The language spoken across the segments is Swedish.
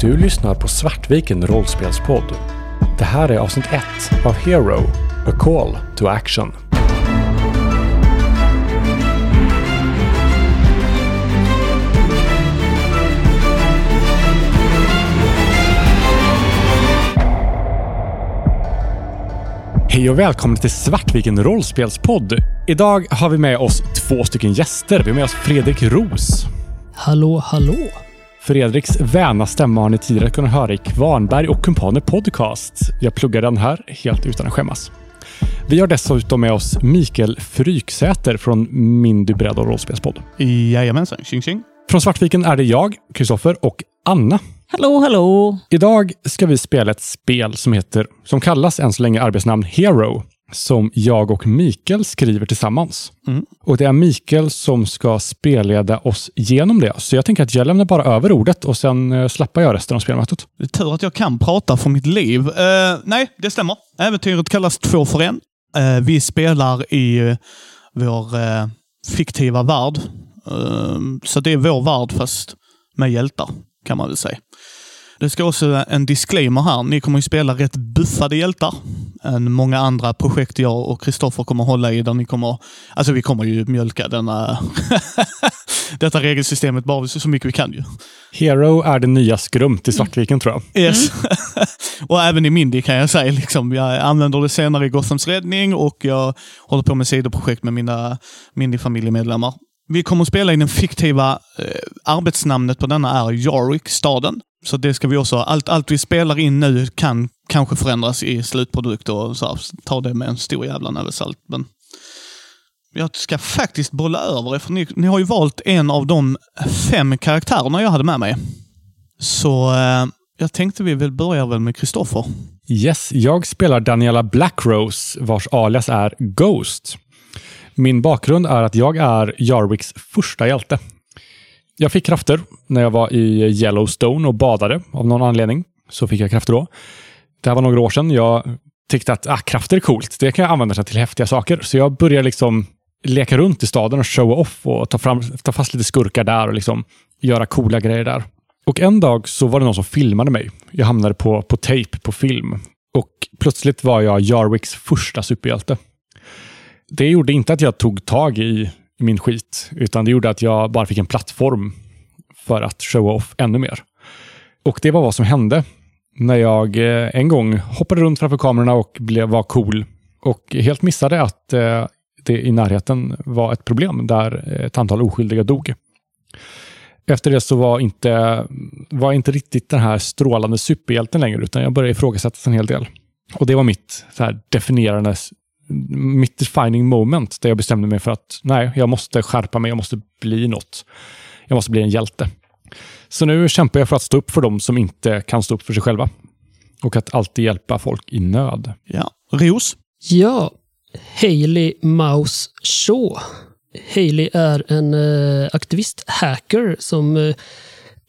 Du lyssnar på Svartviken rollspelspodd. Det här är avsnitt 1 av Hero, A Call to Action. Hej och välkomna till Svartviken rollspelspodd. Idag har vi med oss två stycken gäster. Vi har med oss Fredrik Ros. Hallå, hallå. Fredriks väna stämma har ni tidigare kunnat höra i Kvarnberg och Kumpaner Podcast. Jag pluggar den här helt utan att skämmas. Vi har dessutom med oss Mikael Fryksäter från Mindy bredd och rollspelspodd. Jajamensan, tjing tjing. Från Svartviken är det jag, Kristoffer och Anna. Hallå, hallå! Idag ska vi spela ett spel som heter, som kallas än så länge arbetsnamn Hero, som jag och Mikael skriver tillsammans. Mm. Och det är Mikael som ska spelleda oss genom det. Så jag tänker att jag lämnar bara över ordet och sen eh, slappar jag resten av spelmötet. Det är tur att jag kan prata för mitt liv. Eh, nej, det stämmer. Äventyret kallas Två för en. Eh, vi spelar i vår eh, fiktiva värld. Så det är vår värld fast med hjältar, kan man väl säga. Det ska också en disclaimer här. Ni kommer ju spela rätt buffade hjältar än många andra projekt jag och Kristoffer kommer hålla i. Där ni kommer, alltså vi kommer ju mjölka denna, detta regelsystemet bara så mycket vi kan ju. Hero är det nya skrumt i Svartviken tror jag. Yes. och även i Mindy kan jag säga. Liksom, jag använder det senare i Gothams räddning och jag håller på med sidoprojekt med mina Mindy-familjemedlemmar. Vi kommer att spela i den fiktiva eh, arbetsnamnet på denna är Yarwick, staden. Så det ska vi också, allt, allt vi spelar in nu kan kanske förändras i slutprodukt och så här, ta det med en stor jävla näve salt. Men jag ska faktiskt bolla över er, för ni, ni har ju valt en av de fem karaktärerna jag hade med mig. Så eh, jag tänkte vi väl börjar väl med Kristoffer. Yes, jag spelar Daniela Blackrose vars alias är Ghost. Min bakgrund är att jag är Jarwicks första hjälte. Jag fick krafter när jag var i Yellowstone och badade av någon anledning. Så fick jag krafter då. Det här var några år sedan. Jag tyckte att ah, krafter är coolt. Det kan jag använda till häftiga saker. Så jag började liksom leka runt i staden och show off och ta, fram, ta fast lite skurkar där och liksom göra coola grejer där. Och en dag så var det någon som filmade mig. Jag hamnade på, på tape på film. Och plötsligt var jag Jarwicks första superhjälte. Det gjorde inte att jag tog tag i, i min skit, utan det gjorde att jag bara fick en plattform för att showa off ännu mer. Och det var vad som hände när jag eh, en gång hoppade runt framför kamerorna och blev, var cool och helt missade att eh, det i närheten var ett problem där ett antal oskyldiga dog. Efter det så var inte, var inte riktigt den här strålande superhjälten längre, utan jag började ifrågasättas en hel del. Och det var mitt så här, definierande, mitt defining moment, där jag bestämde mig för att nej, jag måste skärpa mig, jag måste bli något. Jag måste bli en hjälte. Så nu kämpar jag för att stå upp för dem som inte kan stå upp för sig själva. Och att alltid hjälpa folk i nöd. Ja. Ros? Ja, Hailey Mouse Shaw. Hailey är en eh, aktivist-hacker som eh,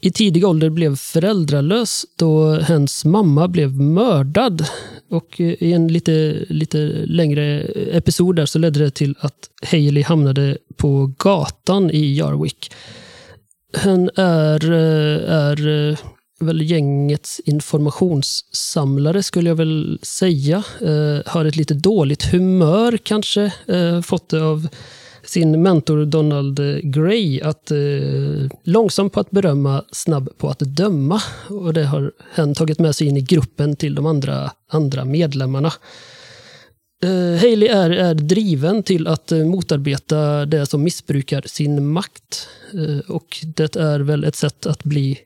i tidig ålder blev föräldralös då hennes mamma blev mördad. Och i en lite, lite längre episod där så ledde det till att Hailey hamnade på gatan i Jarwick. Hen är, är väl gängets informationssamlare skulle jag väl säga. Eh, har ett lite dåligt humör kanske. Eh, fått det av sin mentor Donald Gray. Att eh, långsam på att berömma, snabb på att döma. Och det har han tagit med sig in i gruppen till de andra, andra medlemmarna. Eh, Haley är, är driven till att eh, motarbeta det som missbrukar sin makt. Eh, och det är väl ett sätt att bli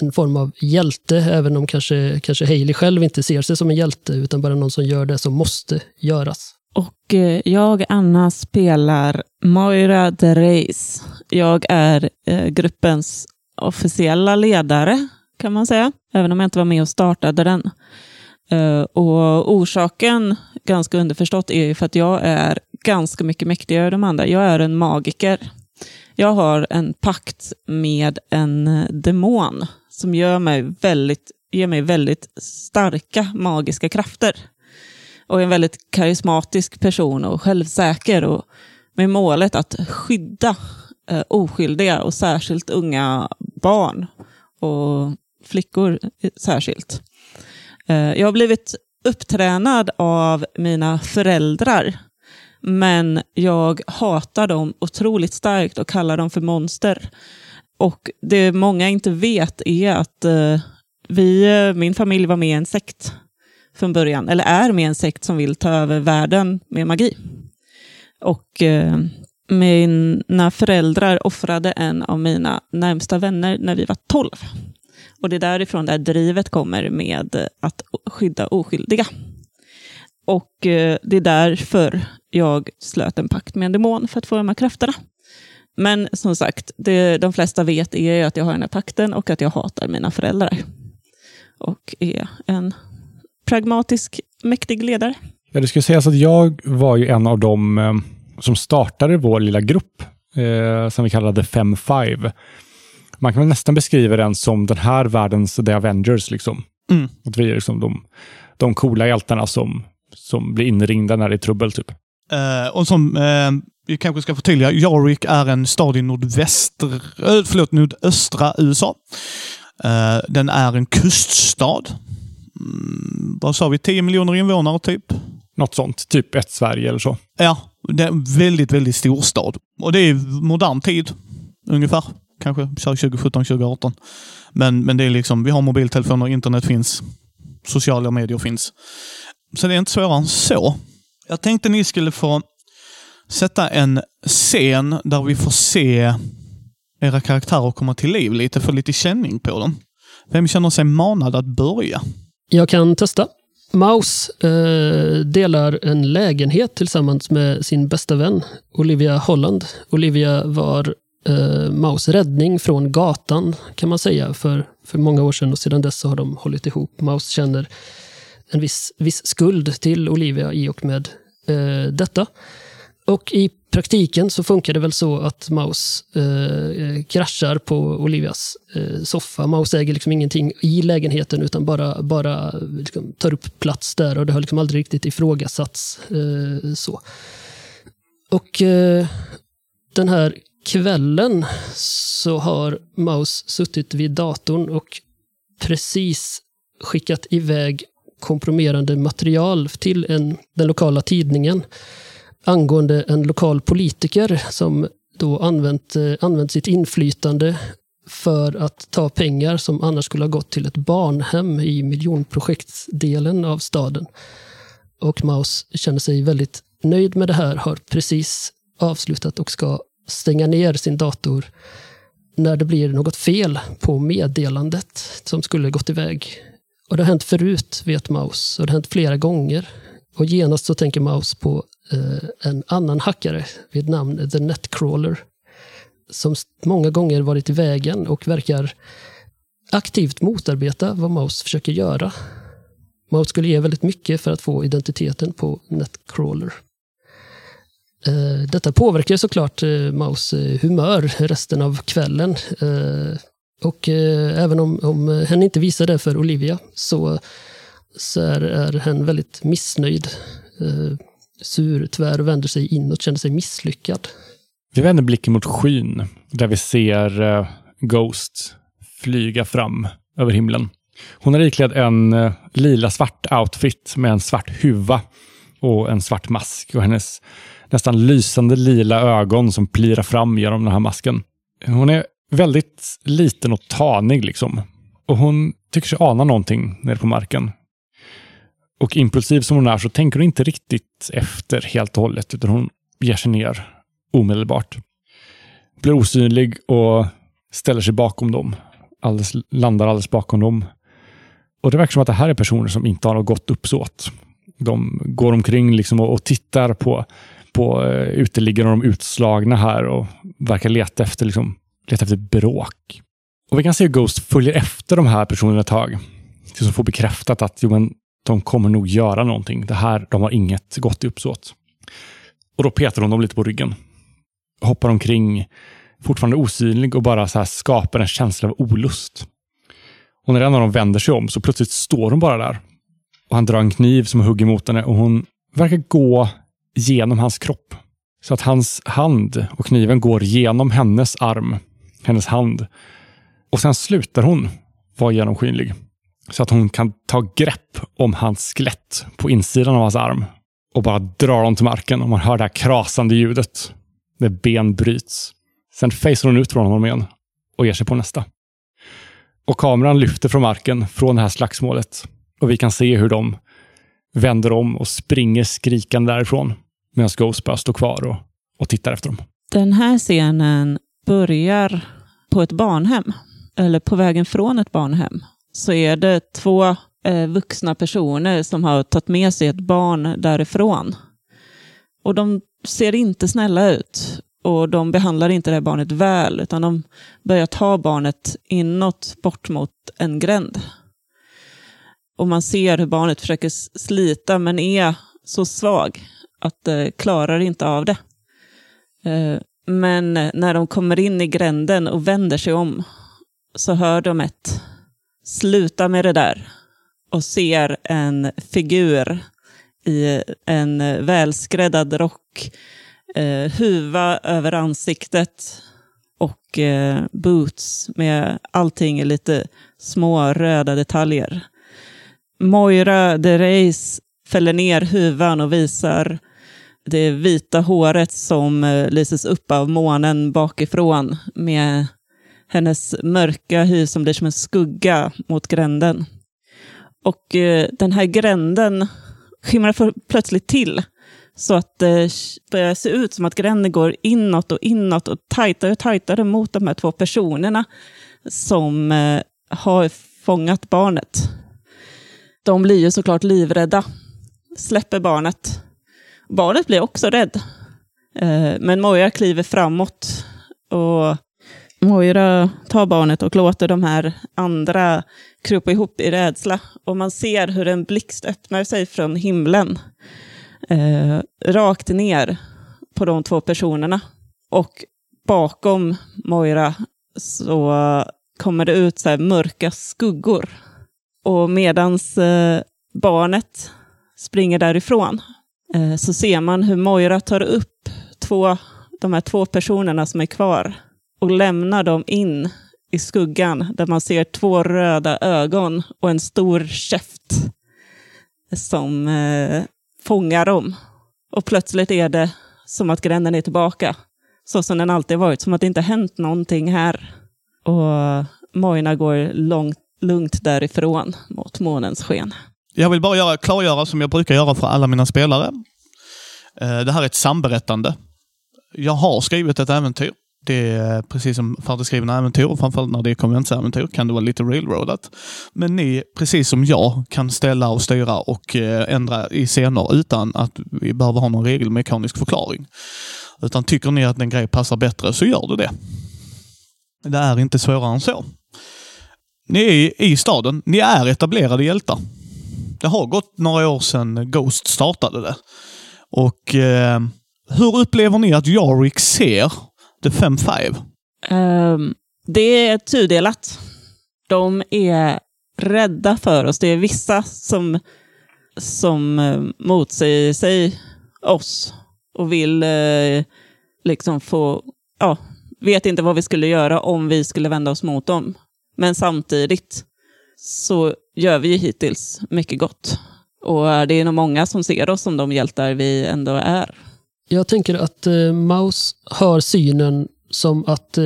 en form av hjälte, även om kanske, kanske Haley själv inte ser sig som en hjälte, utan bara någon som gör det som måste göras. Och eh, jag, Anna, spelar Moira de Reis. Jag är eh, gruppens officiella ledare, kan man säga. Även om jag inte var med och startade den. Eh, och orsaken, ganska underförstått, är ju för att jag är ganska mycket mäktigare än de andra. Jag är en magiker. Jag har en pakt med en demon som gör mig väldigt, ger mig väldigt starka magiska krafter. Och är en väldigt karismatisk person och självsäker. Och med målet att skydda eh, oskyldiga och särskilt unga barn. Och flickor särskilt. Eh, jag har blivit upptränad av mina föräldrar, men jag hatar dem otroligt starkt och kallar dem för monster. Och det många inte vet är att eh, vi, eh, min familj var med i en sekt från början, eller är med en sekt som vill ta över världen med magi. Och eh, mina föräldrar offrade en av mina närmsta vänner när vi var 12. Och det är därifrån det här drivet kommer med att skydda oskyldiga. Och eh, det är därför jag slöt en pakt med en demon för att få de här krafterna. Men som sagt, det de flesta vet är att jag har den här pakten och att jag hatar mina föräldrar. Och är en pragmatisk, mäktig ledare. Ja, det ska sägas att jag var ju en av dem eh, som startade vår lilla grupp, eh, som vi kallade Fem Five. Man kan nästan beskriva den som den här världens The Avengers. Liksom. Mm. Att vi är liksom de, de coola hjältarna som, som blir inringda när det är trubbel. Typ. Eh, och som eh, vi kanske ska förtydliga, Yarwick är en stad i nordväster, eh, förlåt, nordöstra USA. Den är en kuststad. Mm, vad sa vi? 10 miljoner invånare typ? Något sånt, typ ett Sverige eller så. Ja, det är en väldigt, väldigt stor stad. Och det är modern tid, ungefär. Kanske 2017, 2018. Men, men det är liksom, vi har mobiltelefoner, internet finns, sociala medier finns. Så det är inte svårare än så. Jag tänkte ni skulle få sätta en scen där vi får se era karaktärer komma till liv lite, få lite känning på dem. Vem känner sig manad att börja? Jag kan testa. Maus eh, delar en lägenhet tillsammans med sin bästa vän Olivia Holland. Olivia var eh, Maus räddning från gatan kan man säga för, för många år sedan och sedan dess så har de hållit ihop. Maus känner en viss, viss skuld till Olivia i och med eh, detta. Och i praktiken så funkar det väl så att Maus eh, kraschar på Olivias eh, soffa. Maus äger liksom ingenting i lägenheten utan bara, bara liksom, tar upp plats där och det har liksom aldrig riktigt ifrågasatts. Eh, så. Och eh, den här kvällen så har Maus suttit vid datorn och precis skickat iväg kompromerande material till en, den lokala tidningen angående en lokal politiker som då använt, eh, använt sitt inflytande för att ta pengar som annars skulle ha gått till ett barnhem i miljonprojektsdelen av staden. Och Maus känner sig väldigt nöjd med det här, har precis avslutat och ska stänga ner sin dator när det blir något fel på meddelandet som skulle gått iväg. Och det har hänt förut, vet Maus, och det har hänt flera gånger. Och genast så tänker Maus på eh, en annan hackare vid namn The Netcrawler som många gånger varit i vägen och verkar aktivt motarbeta vad Maus försöker göra. Maus skulle ge väldigt mycket för att få identiteten på Netcrawler. Eh, detta påverkar såklart eh, Maus eh, humör resten av kvällen. Eh, och eh, även om, om hen inte visar det för Olivia så, så är, är hen väldigt missnöjd. Eh, sur, tvär och vänder sig inåt, känner sig misslyckad. Vi vänder blicken mot skyn, där vi ser eh, Ghost flyga fram över himlen. Hon är iklädd en eh, lila svart outfit med en svart huva och en svart mask och hennes nästan lysande lila ögon som plirar fram genom den här masken. Hon är väldigt liten och tanig liksom. Och hon tycker sig ana någonting nere på marken. Och impulsiv som hon är så tänker hon inte riktigt efter helt och hållet, utan hon ger sig ner omedelbart. Blir osynlig och ställer sig bakom dem. Alldeles, landar alldeles bakom dem. Och Det verkar som att det här är personer som inte har något gott uppsåt. De går omkring liksom och, och tittar på, på eh, uh, uteliggarna och de utslagna här och verkar leta efter, liksom, leta efter bråk. Och Vi kan se hur Ghost följer efter de här personerna ett tag. Tills hon får bekräftat att jo, men, de kommer nog göra någonting. Det här, de har inget gott uppsåt. Och då petar hon dem lite på ryggen. Hoppar omkring, fortfarande osynlig och bara så här skapar en känsla av olust. Och när en av dem vänder sig om så plötsligt står hon bara där. Och Han drar en kniv som hugger mot henne och hon verkar gå genom hans kropp. Så att hans hand och kniven går genom hennes arm, hennes hand. Och sen slutar hon vara genomskinlig. Så att hon kan ta grepp om hans skelett på insidan av hans arm och bara dra dem till marken och man hör det här krasande ljudet när ben bryts. Sen facear hon ut från honom igen och ger sig på nästa. Och kameran lyfter från marken från det här slagsmålet och vi kan se hur de vänder om och springer skrikande därifrån medan Ghost bara står kvar och, och tittar efter dem. Den här scenen börjar på ett barnhem, eller på vägen från ett barnhem. Så är det två eh, vuxna personer som har tagit med sig ett barn därifrån. Och de ser inte snälla ut. Och de behandlar inte det här barnet väl, utan de börjar ta barnet inåt, bort mot en gränd. Och man ser hur barnet försöker slita, men är så svag att det klarar inte av det. Eh, men när de kommer in i gränden och vänder sig om så hör de ett sluta med det där och ser en figur i en välskräddad rock, eh, huva över ansiktet och eh, boots med allting i lite små röda detaljer. Moira de Reis fäller ner huvan och visar det vita håret som eh, lyses upp av månen bakifrån med hennes mörka hy som blir som en skugga mot gränden. Och eh, den här gränden skimrar plötsligt till så att eh, det börjar se ut som att gränden går inåt och inåt och tajtare och tajtare mot de här två personerna som eh, har fångat barnet. De blir ju såklart livrädda, släpper barnet. Barnet blir också rädd. Eh, men Moja kliver framåt och Moira tar barnet och låter de här andra krypa ihop i rädsla. Och man ser hur en blixt öppnar sig från himlen. Eh, rakt ner på de två personerna. Och bakom Moira så kommer det ut så här mörka skuggor. Och medans eh, barnet springer därifrån eh, så ser man hur Moira tar upp två, de här två personerna som är kvar och lämnar dem in i skuggan där man ser två röda ögon och en stor käft som eh, fångar dem. Och plötsligt är det som att gränden är tillbaka. Så som den alltid varit, som att det inte hänt någonting här. Och Mojna går långt, lugnt därifrån mot månens sken. Jag vill bara göra, klargöra, som jag brukar göra för alla mina spelare. Eh, det här är ett samberättande. Jag har skrivit ett äventyr. Det är precis som färdigskrivna äventyr, och framförallt när det är konventsäventyr kan det vara lite railroadat. Men ni, precis som jag, kan ställa och styra och eh, ändra i scener utan att vi behöver ha någon regelmekanisk förklaring. Utan tycker ni att en grej passar bättre så gör du det. Det är inte svårare än så. Ni är i staden. Ni är etablerade hjältar. Det har gått några år sedan Ghost startade det. Och eh, hur upplever ni att Yorick ser The Fem Five? Um, det är tudelat. De är rädda för oss. Det är vissa som, som eh, motsäger sig oss och vill uh, liksom få, ja, vet inte vad vi skulle göra om vi skulle vända oss mot dem. Men samtidigt så gör vi ju hittills mycket gott. Och det är nog många som ser oss som de hjältar vi ändå är. Jag tänker att eh, Maus har synen som att eh,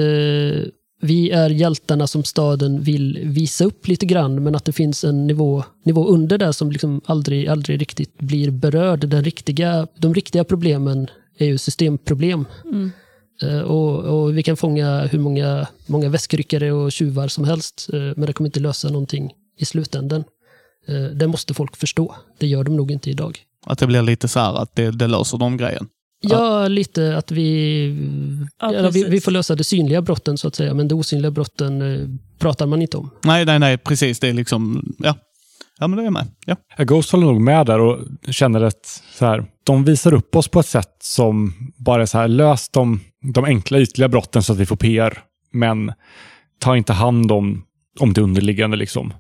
vi är hjältarna som staden vill visa upp lite grann, men att det finns en nivå, nivå under där som liksom aldrig, aldrig riktigt blir berörd. Den riktiga, de riktiga problemen är ju systemproblem. Mm. Eh, och, och, Vi kan fånga hur många, många väskryckare och tjuvar som helst, eh, men det kommer inte lösa någonting i slutändan. Eh, det måste folk förstå. Det gör de nog inte idag. Att det blir lite så här att det, det löser de grejen? Ja, lite att vi, ja, ja, vi, vi, får lösa de synliga brotten så att säga, men de osynliga brotten eh, pratar man inte om. Nej, nej, nej, precis. Det är liksom, ja. Ja, men det är med. Ja. Ghost håller nog med där och känner att så här, de visar upp oss på ett sätt som bara är så här, lös de, de enkla ytliga brotten så att vi får PR, men ta inte hand om, om det underliggande, liksom,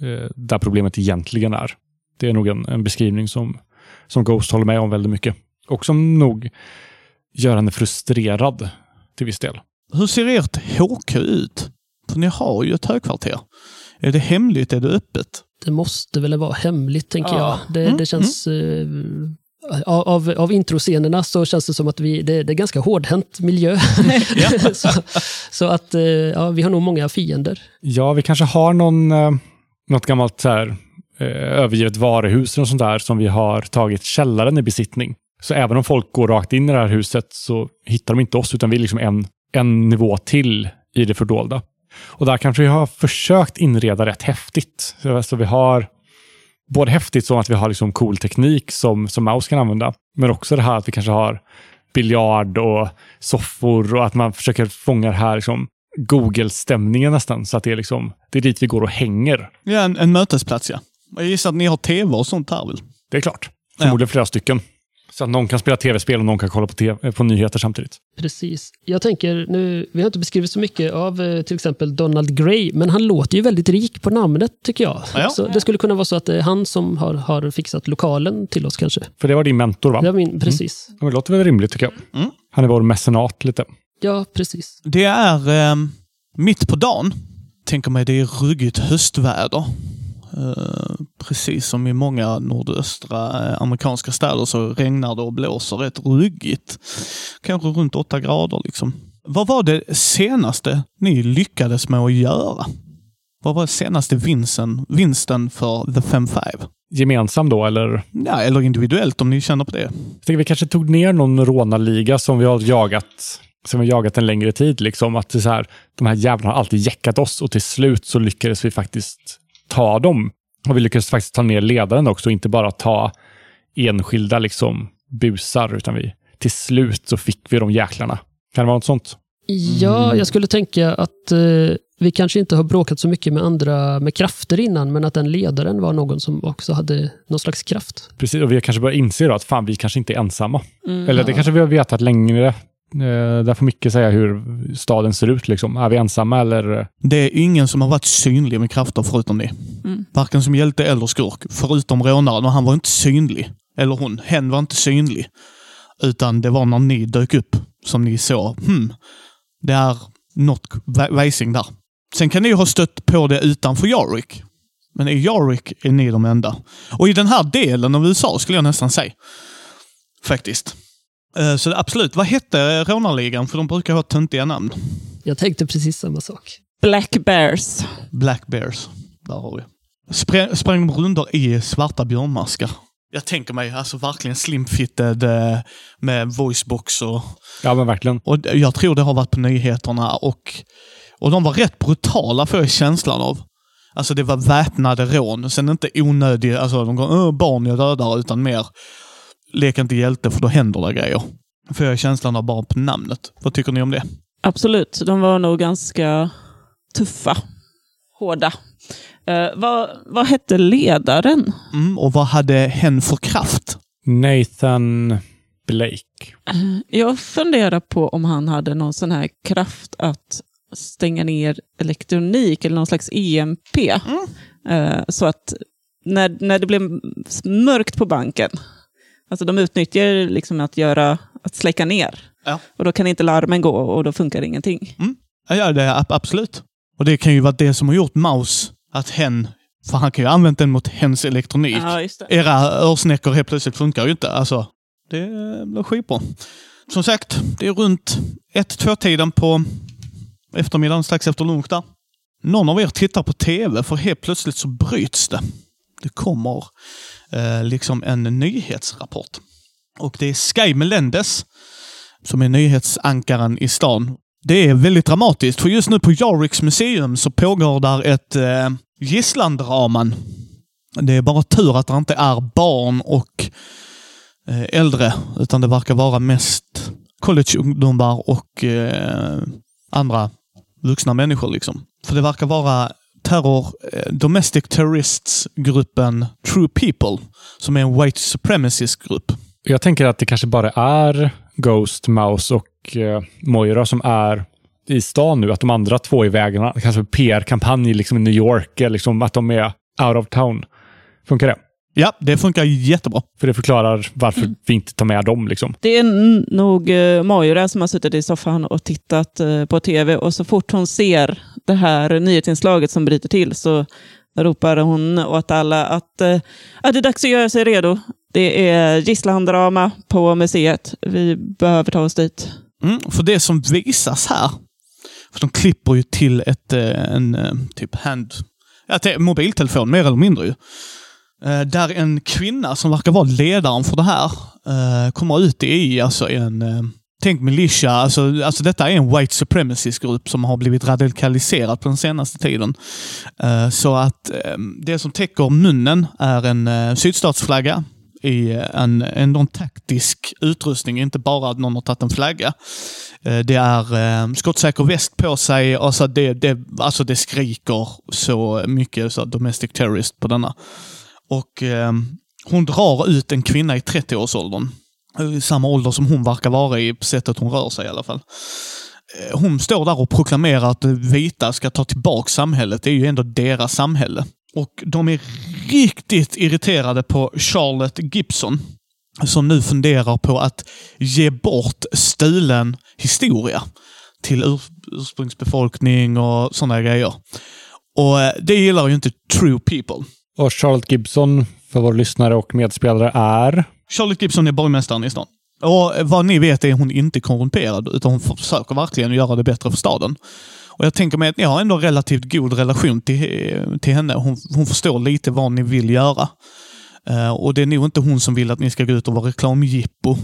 eh, där problemet egentligen är. Det är nog en, en beskrivning som, som Ghost håller med om väldigt mycket. Och som nog gör henne frustrerad till viss del. Hur ser ert HQ ut? För ni har ju ett högkvarter. Är det hemligt? Är det öppet? Det måste väl vara hemligt, tänker Ja. jag. Det, Mm, det känns... eh, av, av introscenerna så känns det som att vi, det, det är ganska hårdhänt miljö. så, så att eh, ja, vi har nog många fiender. Ja, vi kanske har någon, eh, något gammalt så här, eh, övergivet varuhus och sånt där som vi har tagit källaren i besittning. Så även om folk går rakt in i det här huset så hittar de inte oss, utan vi är liksom en, en nivå till i det fördolda. Och där kanske vi har försökt inreda rätt häftigt. Så, så vi har både häftigt som att vi har liksom cool teknik som, som Maus kan använda, men också det här att vi kanske har biljard och soffor och att man försöker fånga det här liksom Google-stämningen nästan. Så att det är, liksom, det är dit vi går och hänger. Ja, en, en mötesplats ja. Jag gissar att ni har tv och sånt här väl? Det är klart. Förmodligen flera stycken. Så att någon kan spela tv-spel och någon kan kolla på, TV, på nyheter samtidigt. Precis. Jag tänker, nu, vi har inte beskrivit så mycket av eh, till exempel Donald Gray, men han låter ju väldigt rik på namnet tycker jag. Ja. Så det skulle kunna vara så att det är han som har, har fixat lokalen till oss kanske. För det var din mentor va? Det var min, precis. Ja, men Det låter väl rimligt tycker jag. Mm. Han är vår mecenat lite. Ja, precis. Det är eh, mitt på dagen. Tänker mig det är ruggigt höstväder. Eh, precis som i många nordöstra eh, amerikanska städer så regnar det och blåser rätt ruggigt. Kanske runt 8 grader liksom. Vad var det senaste ni lyckades med att göra? Vad var senaste vinsten, vinsten för The Fem Five? Gemensam då, eller? Ja, eller individuellt om ni känner på det. Jag tänker vi kanske tog ner någon rånarliga som vi har jagat som vi har jagat en längre tid. Liksom. Att det så här, de här jävlarna har alltid jäckat oss och till slut så lyckades vi faktiskt ta dem. Och vi lyckades faktiskt ta ner ledaren också, inte bara ta enskilda liksom, busar, utan vi, till slut så fick vi de jäklarna. Kan det vara något sånt? Ja, jag skulle tänka att eh, vi kanske inte har bråkat så mycket med andra med krafter innan, men att den ledaren var någon som också hade någon slags kraft. Precis, och vi har kanske börjat inse då att fan, vi kanske inte är ensamma. Mm. Eller det kanske vi har vetat längre. Eh, där får Micke säga hur staden ser ut. Liksom. Är vi ensamma eller? Det är ingen som har varit synlig med krafter förutom ni. Mm. Varken som hjälte eller skurk. Förutom rånaren och han var inte synlig. Eller hon, hen var inte synlig. Utan det var när ni dök upp som ni såg, hmm, det är något vajsing där. Sen kan ni ju ha stött på det utanför Yarwick. Men i Yarwick är ni de enda. Och i den här delen av USA skulle jag nästan säga. Faktiskt. Eh, Så absolut, vad hette rånarligan? För de brukar ha töntiga namn. Jag tänkte precis samma sak. Black Bears. Black Bears. Där har vi. Spräng, spräng de rundor i svarta björnmaskar. Jag tänker mig alltså verkligen slimfitted eh, med voicebox och, Ja, men verkligen. och jag tror det har varit på nyheterna och, och de var rätt brutala får jag känslan av. Alltså det var väpnade rån. Sen inte onödiga, alltså de går "Åh, barn jag dödar utan mer lek inte hjälte för då händer det grejer. Får jag känslan av bara på namnet. Vad tycker ni om det? Absolut, de var nog ganska tuffa. Hårda. Eh, vad, vad hette ledaren? Mm, och vad hade hen för kraft? Nathan Blake. Eh, Jag funderar på om han hade någon sån här kraft att stänga ner elektronik eller någon slags EMP. Eh, Så att när, när det blev mörkt på banken, alltså de utnyttjar liksom att göra, att släcka ner. Ja. Och då kan inte larmen gå och då funkar ingenting. Ja, ja, det är ab- absolut. Och det kan ju vara det som har gjort Maus att hen, för han kan ju ha använt den mot hens elektronik. Ja. Era örsnäckor helt plötsligt funkar ju inte. Alltså, det blir skitbra. Som sagt, det är runt 1-2-tiden på eftermiddagen, strax efter lunch där. Någon av er tittar på TV, för helt plötsligt så bryts det. Det kommer eh, liksom en nyhetsrapport. Och det är Sky Melendez som är nyhetsankaren i stan. Det är väldigt dramatiskt, för just nu på Jarwicks museum så pågår där ett eh, gisslandraman. Det är bara tur att det inte är barn och eh, äldre, utan det verkar vara mest collegeungdomar och eh, andra vuxna människor. liksom. För det verkar vara terror, eh, Domestic Terrorists-gruppen True People, som är en white supremacist-grupp. Jag tänker att det kanske bara är Ghost, Mouse och eh, Moira som är i stan nu. Att de andra två är i vägarna. Kanske PR-kampanj liksom i New York. Liksom att de är out of town. Funkar det? Ja, det funkar jättebra. För det förklarar varför vi inte tar med dem. Liksom. Det är nog eh, Moira som har suttit i soffan och tittat eh, på tv och så fort hon ser det här nyhetsinslaget som bryter till så ropar hon åt alla att, eh, att det är dags att göra sig redo. Det är gisslandrama på museet. Vi behöver ta oss dit. Mm, för det som visas här, för de klipper ju till ett, eh, en typ hand, ja, till mobiltelefon mer eller mindre ju. Eh, där en kvinna som verkar vara ledaren för det här eh, kommer ut i alltså en, eh, tänk militia, alltså, alltså detta är en white supremacist-grupp som har blivit radikaliserad på den senaste tiden. Så att det som täcker munnen är en sydstatsflagga i en, en någon taktisk utrustning, inte bara att någon har tagit en flagga. Det är skottsäker väst på sig, alltså det, det, alltså det skriker så mycket så domestic terrorist på denna. Och eh, hon drar ut en kvinna i 30-årsåldern. Samma ålder som hon verkar vara i, på sättet hon rör sig i alla fall. Eh, hon står där och proklamerar att vita ska ta tillbaka samhället. Det är ju ändå deras samhälle. Och de är riktigt irriterade på Charlotte Gibson. Som nu funderar på att ge bort stulen historia till ur, ursprungsbefolkning och sådana grejer. Och eh, det gillar ju inte true people. Och Charlotte Gibson, för våra lyssnare och medspelare, är... Charlotte Gibson är borgmästaren i stan. Och vad ni vet är hon inte korrumperad, utan hon försöker verkligen göra det bättre för staden. Och jag tänker mig att ni har ändå relativt god relation till, till henne. Hon, hon förstår lite vad ni vill göra. Eh, och det är nog inte hon som vill att ni ska gå ut och vara reklamjippo,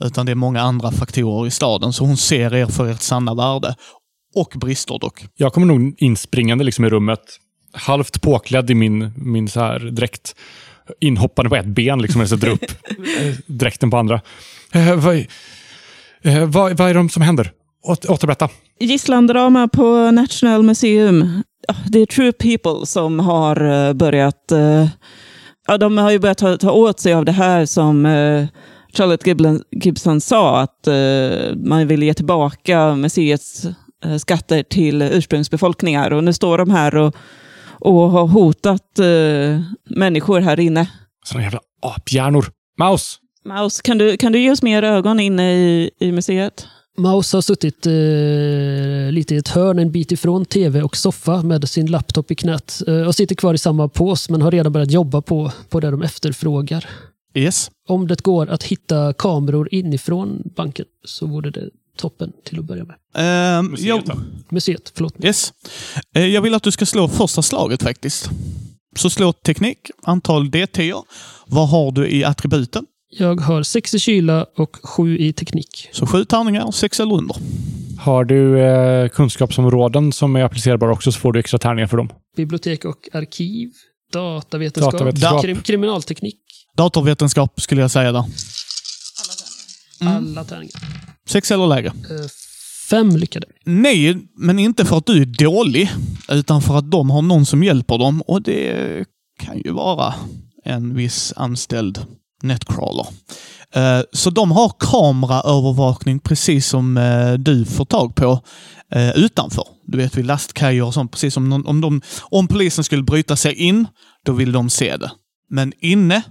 utan det är många andra faktorer i staden. Så hon ser er för ert sanna värde. Och brister dock. Jag kommer nog inspringande liksom i rummet, halvt påklädd i min, min så här dräkt. Inhoppande på ett ben, liksom, och sätter upp dräkten på andra. Eh, vad, eh, vad, vad är det som händer? Åter, återberätta. Gisslandrama på National Museum. Det är True People som har eh, börjat... eh, Ja, de har ju börjat ta, ta åt sig av det här som eh, Charlotte Gibson, Gibson sa, att eh, man vill ge tillbaka museets eh, skatter till ursprungsbefolkningar. Och nu står de här och, och har hotat eh, människor här inne. Såna jävla aphjärnor. Maus! Maus, kan du, kan du ge oss mer ögon inne i, i museet? Maus har suttit eh, lite i ett hörn en bit ifrån tv och soffa med sin laptop i knät. Eh, och sitter kvar i samma pås men har redan börjat jobba på, på det de efterfrågar. Yes. Om det går att hitta kameror inifrån banken så vore det toppen till att börja med. Ehm, jag, Museet, förlåt. Yes. Eh, Jag vill att du ska slå första slaget faktiskt. Så slå teknik, antal D10. Vad har du i attributen? Jag har sex i kyla och sju i teknik. Så sju tärningar, sex eller under. Har du eh, kunskapsområden som är applicerbara också så får du extra tärningar för dem. Bibliotek och arkiv. Datavetenskap. Datavetenskap. Krim, kriminalteknik. Datorvetenskap skulle jag säga där. Mm. Alla tärningar. Sex eller lägre. Eh, fem lyckade. Nej, men inte för att du är dålig, utan för att de har någon som hjälper dem och det kan ju vara en viss anställd netcrawler. Eh, Så de har kameraövervakning precis som eh, du får tag på utanför. Du vet vid lastkajer och sånt. Precis som om, de, om polisen skulle bryta sig in, då vill de se det. Men inne,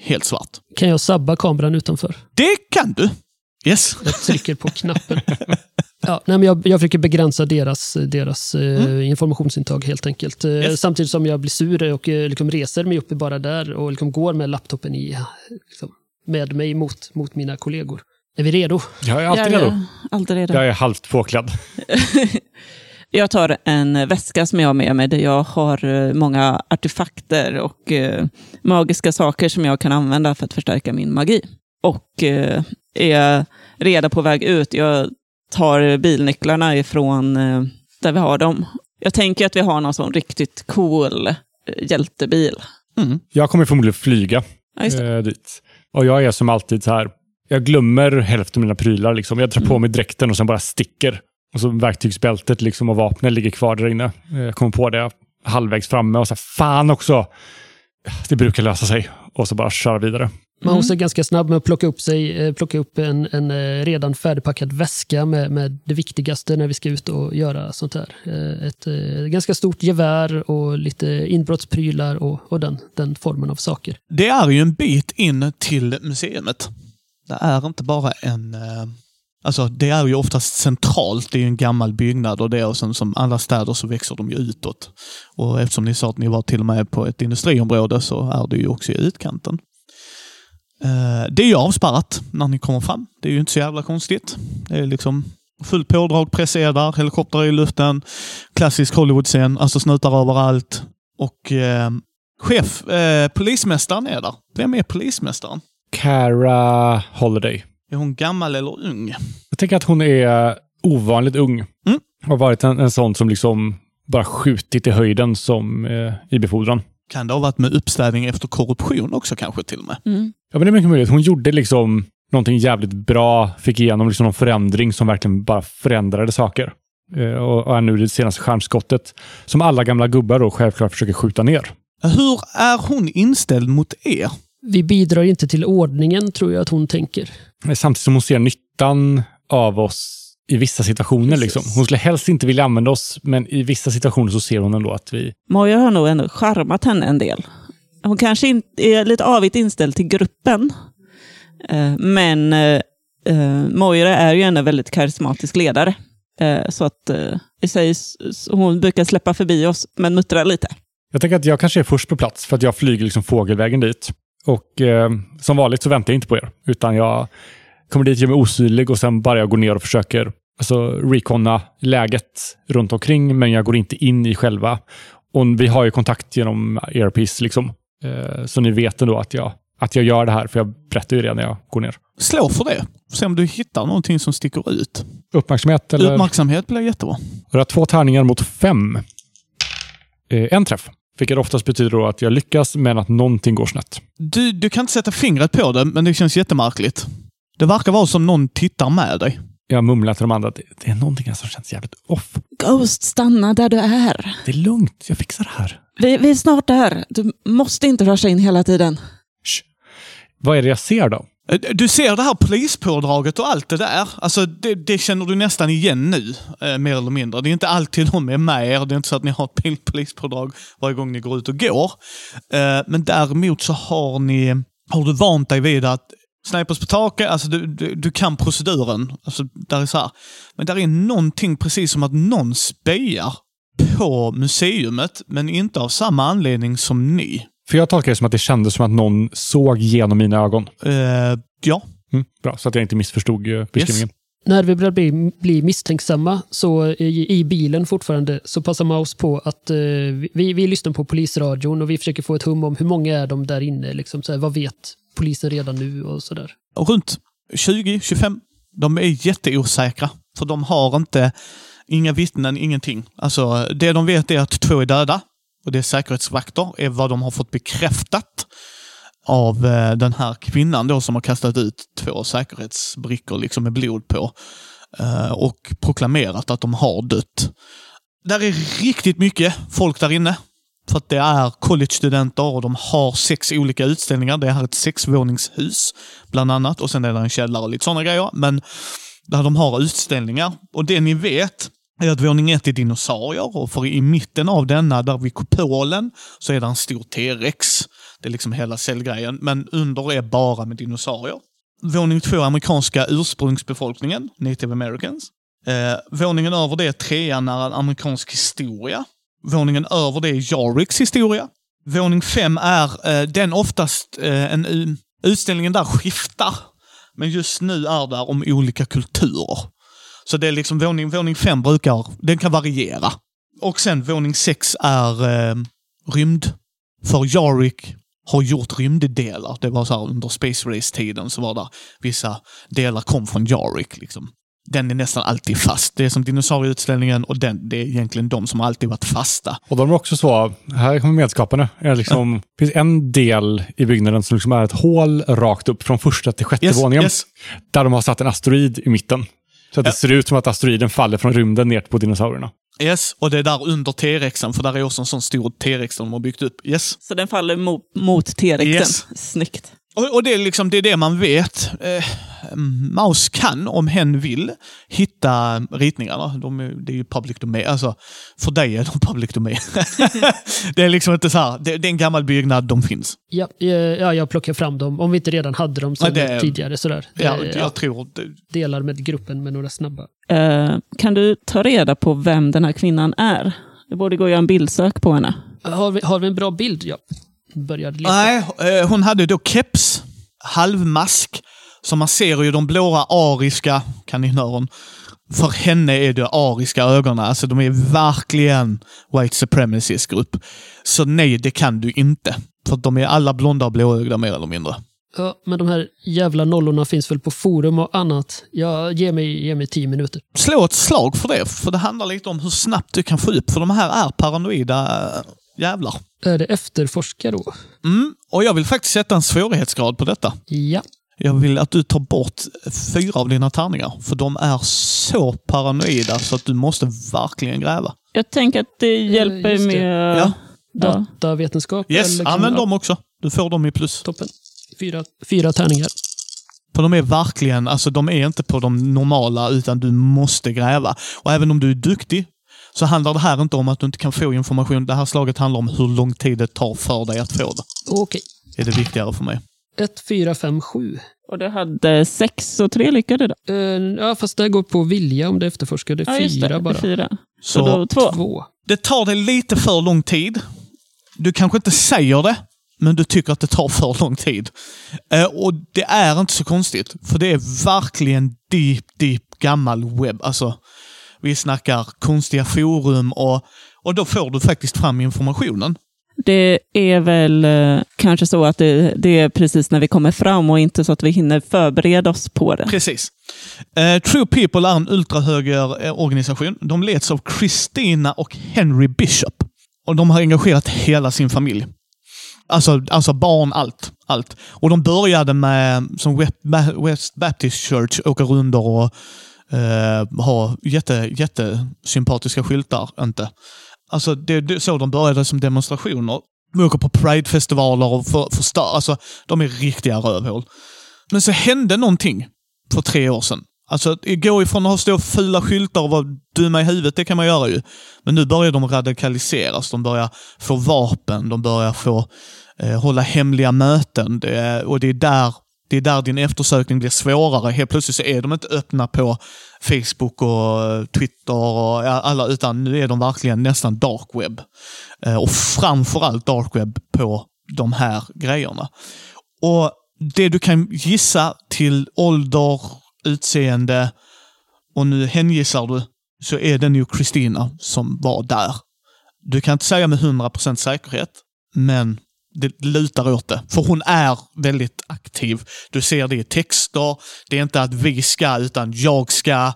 helt svart. Kan jag sabba kameran utanför? Det kan du! Yes. Jag trycker på knappen. Ja, nej, men jag, jag försöker begränsa deras, deras eh, informationsintag helt enkelt. Eh, Yes. Samtidigt som jag blir sur och eh, liksom reser mig upp bara där och liksom går med laptopen i, liksom, med mig mot, mot mina kollegor. Är vi redo? Jag är alltid Ja, redo. ja, Alltid redo. Jag är halvt påklädd. Jag tar en väska som jag har med mig där jag har eh, många artefakter och eh, magiska saker som jag kan använda för att förstärka min magi. Och eh, är redan på väg ut. Jag tar bilnycklarna ifrån eh, där vi har dem. Jag tänker att vi har någon sån riktigt cool eh, hjältebil. Mm. Jag kommer förmodligen flyga Ja, eh, dit. Och jag är som alltid så här. Jag glömmer hälften av mina prylar. Liksom. Jag drar på mig dräkten och sen bara sticker. Och så verktygsbältet liksom, och vapnet ligger kvar där inne. Jag kommer på det halvvägs framme och så här, fan också. Det brukar lösa sig. Och så bara köra vidare. Maus är ganska snabb med att plocka upp, sig, eh, plocka upp en, en eh, redan färdigpackad väska med, med det viktigaste när vi ska ut och göra sånt här. Eh, Ett eh, ganska stort gevär och lite inbrottsprylar och, och den, den formen av saker. Det är ju en bit in till museet. Det är inte bara en, Alltså det är ju oftast centralt, det är en gammal byggnad och det och sen som alla städer så växer de ju utåt. Och eftersom ni sa att ni var till och med på ett industriområde så är det ju också i utkanten. Eh, Det är ju avspärrat när ni kommer fram. Det är ju inte så jävla konstigt. Det är liksom fullt pådrag, pressedar, helikoptrar i luften, klassisk Hollywood-scen, alltså snutar överallt. Och eh, chef, eh, polismästaren är där. Vem är polismästaren? Cara Holiday. Är hon gammal eller ung? Jag tänker att hon är ovanligt ung. Mm. Har varit en, en sån som liksom bara skjutit i höjden som eh, i befordran. Kan det ha varit med uppstädning efter korruption också kanske till och med? Mm. Ja, men det är mycket möjligt. Hon gjorde liksom någonting jävligt bra, fick igenom liksom någon förändring som verkligen bara förändrade saker. Eh, och, och är nu det senaste stjärnskottet som alla gamla gubbar då självklart försöker skjuta ner. Hur är hon inställd mot er? Vi bidrar inte till ordningen, tror jag att hon tänker. Samtidigt som hon ser nyttan av oss i vissa situationer. Precis. Liksom. Hon skulle helst inte vilja använda oss, men i vissa situationer så ser hon ändå att vi... Moira har nog ändå charmat henne en del. Hon kanske är lite avigt inställd till gruppen. Eh, Men eh, eh, Moira är ju en väldigt karismatisk ledare. Eh, Så att i sig, hon brukar släppa förbi oss, men muttrar lite. Jag tänker att jag kanske är först på plats för att jag flyger liksom fågelvägen dit. Och eh, som vanligt så väntar jag inte på er, utan jag kommer dit, gör mig osynlig och sen bara jag går ner och försöker alltså, reconna läget runt omkring, men jag går inte in i själva. Och vi har ju kontakt genom Airpiece, liksom. Eh, så ni vet ändå att jag, att jag gör det här, för jag berättar ju det när jag går ner. Slå för det. Se om du hittar någonting som sticker ut. Uppmärksamhet eller? Uppmärksamhet blir jättebra. Jag har två tärningar mot fem. Eh, en träff. Vilket oftast betyder då att jag lyckas, men att någonting går snett. Du, du kan inte sätta fingret på det, men det känns jättemärkligt. Det verkar vara som någon tittar med dig. Jag mumlar till de andra att det, är någonting som känns jävligt off. Ghost, stanna där du är. Det är lugnt, jag fixar det här. Vi, vi är snart där. Du måste inte rusha in hela tiden. Shh. Vad är det jag ser då? Eh, Du ser det här polispådraget och allt det där. Alltså det, det känner du nästan igen nu, eh, mer eller mindre. Det är inte alltid de är med er. Det är inte så att ni har ett polispådrag varje gång ni går ut och går. Eh, men däremot så har ni, har du vant dig vid att snipers på taket, alltså du, du, du kan proceduren. Alltså, där är så här. Men där är någonting precis som att någon spejar på museumet, men inte av samma anledning som ni. För jag tolkar det som att det kändes som att någon såg genom mina ögon. Eh, ja, Mm, bra, så att jag inte missförstod eh, beskrivningen. När vi börjar bli, bli misstänksamma så i, i bilen fortfarande så passar Maus på att eh, vi, vi lyssnar på polisradion och vi försöker få ett hum om hur många är de där inne. Liksom, så här, vad vet polisen redan nu och sådär. Runt 20-25. De är jätteosäkra. För de har inte, inga vittnen, ingenting. Alltså, det de vet är att två är döda. Och det är säkerhetsvakter, är vad de har fått bekräftat av eh, den här kvinnan då som har kastat ut två säkerhetsbrickor liksom med blod på. Eh, och proklamerat att de har dött. Där är riktigt mycket folk där inne. För att det är collegestudenter och de har sex olika utställningar. Det är här ett sexvåningshus, bland annat. Och sen är det en källare och lite sådana grejer. Men där de har utställningar. Och det ni vet är att våning ett är dinosaurier och för i mitten av denna, där vid kupolen, så är det en stor T-rex. Det är liksom hela cellgrejen. Men under är bara med dinosaurier. Våning två, amerikanska ursprungsbefolkningen, native americans. Eh, våningen över det, trean, är en amerikansk historia. Våningen över det är Jariks historia. Våning fem är eh, den oftast, eh, en utställningen där skiftar. Men just nu är det om olika kulturer. Så det är liksom våning, våning fem brukar, den kan variera. Och sen våning sex är eh, rymd. För Jarik har gjort rymddelar. Det var så här under Space Race-tiden så var det vissa delar kom från Jarik. Liksom. Den är nästan alltid fast. Det är som dinosaurieutställningen och den, det är egentligen de som alltid varit fasta. Och de är också så, här kommer medskaparna. Är liksom, Det finns en del i byggnaden som liksom är ett hål rakt upp från första till sjätte Yes, våningen. yes. Där de har satt en asteroid i mitten. Så att det ser ut som att asteroiden faller från rymden ner på dinosaurierna. Yes, och det är där under T-rexen, för där är också en sån stor T-rex de har byggt upp. Yes. Så den faller mot, mot T-rexen. Yes. Snyggt. Och, och det, är liksom, det är det man vet. Eh, Maus kan, om hen vill, hitta ritningarna. De, är- det är ju public domain. Alltså, för dig är de public domain. det är liksom inte så här, det, det är en gammal byggnad, de finns. Ja, eh, ja, jag plockar fram dem. Om vi inte redan hade dem så Ja, det- tidigare. Sådär. Ja, Eh, jag tror... Det, Delar med gruppen med några snabba. Eh, kan du ta reda på vem den här kvinnan är? Det borde gå att göra en bildsök på henne. Har vi, har vi en bra bild? Ja. Började leta. nej, eh, hon hade då keps, halvmask, så man ser ju de blåa ariska kaninöron. För henne är det ariska ögonen, alltså de är verkligen white supremacist grupp. Så nej, det kan du inte. För de är alla blonda och blåögda mer eller mindre. Ja, men de här jävla nollorna finns väl på forum och annat. Ja, ge mig, ge mig tio minuter. Slå ett slag för det, för det handlar lite om hur snabbt du kan få upp, för de här är paranoida äh, jävlar. Är det efterforska då? Mm, och jag vill faktiskt sätta en svårighetsgrad på detta. Ja. Jag vill att du tar bort fyra av dina tärningar, för de är så paranoida så att du måste verkligen gräva. Jag tänker att det hjälper just det. med... Ja. Datavetenskap? Yes, använd dem också. Du får dem i plus. Toppen. Fyra, fyra tärningar. För de är verkligen, alltså de är inte på de normala, utan du måste gräva. Och även om du är duktig, så handlar det här inte om att du inte kan få information. Det här slaget handlar om hur lång tid det tar för dig att få det. Okej. Det är det viktigare för mig. Ett, fyra, fem, sju. Och du hade sex och tre lyckade då? Eh, ja, fast det går på vilja om det efterforskar. Det är Ja, just fyra det. bara. Det fyra. Så, Så då två. Två. det tar dig lite för lång tid. Du kanske inte säger det, men du tycker att det tar för lång tid. Eh, och det är inte så konstigt, för det är verkligen deep, deep gammal webb. Alltså, vi snackar konstiga forum och, och då får du faktiskt fram informationen. Det är väl eh, kanske så att det, det är precis när vi kommer fram och inte så att vi hinner förbereda oss på det. Precis. Eh, True People är en ultrahögerorganisation. De leds av Christina och Henry Bishop. Och de har engagerat hela sin familj. Alltså, alltså barn, allt. allt. Och de började med, som West Ba- West Baptist Church, åka runt och eh, ha jätte, jättesympatiska skyltar. Inte. Alltså, det är så de började som demonstrationer. De åker på Pride-festivaler och för, förstör. Alltså, de är riktiga rövhål. Men så hände någonting för tre år sedan. Alltså, att gå ifrån att ha stå fula skyltar och vara dumma i huvudet, det kan man göra ju. Men nu börjar de radikaliseras. De börjar få vapen, de börjar få eh, hålla hemliga möten. Det är, och det är, där, det är där din eftersökning blir svårare. Helt plötsligt så är de inte öppna på Facebook och eh, Twitter och alla, utan nu är de verkligen nästan dark web. Eh, och framförallt dark web på de här grejerna. Och det du kan gissa till ålder, utseende och nu hängissar du, så är det nog Kristina som var där. Du kan inte säga med 100% säkerhet, men det lutar åt det. För hon är väldigt aktiv. Du ser det i texter. Det är inte att vi ska, utan jag ska.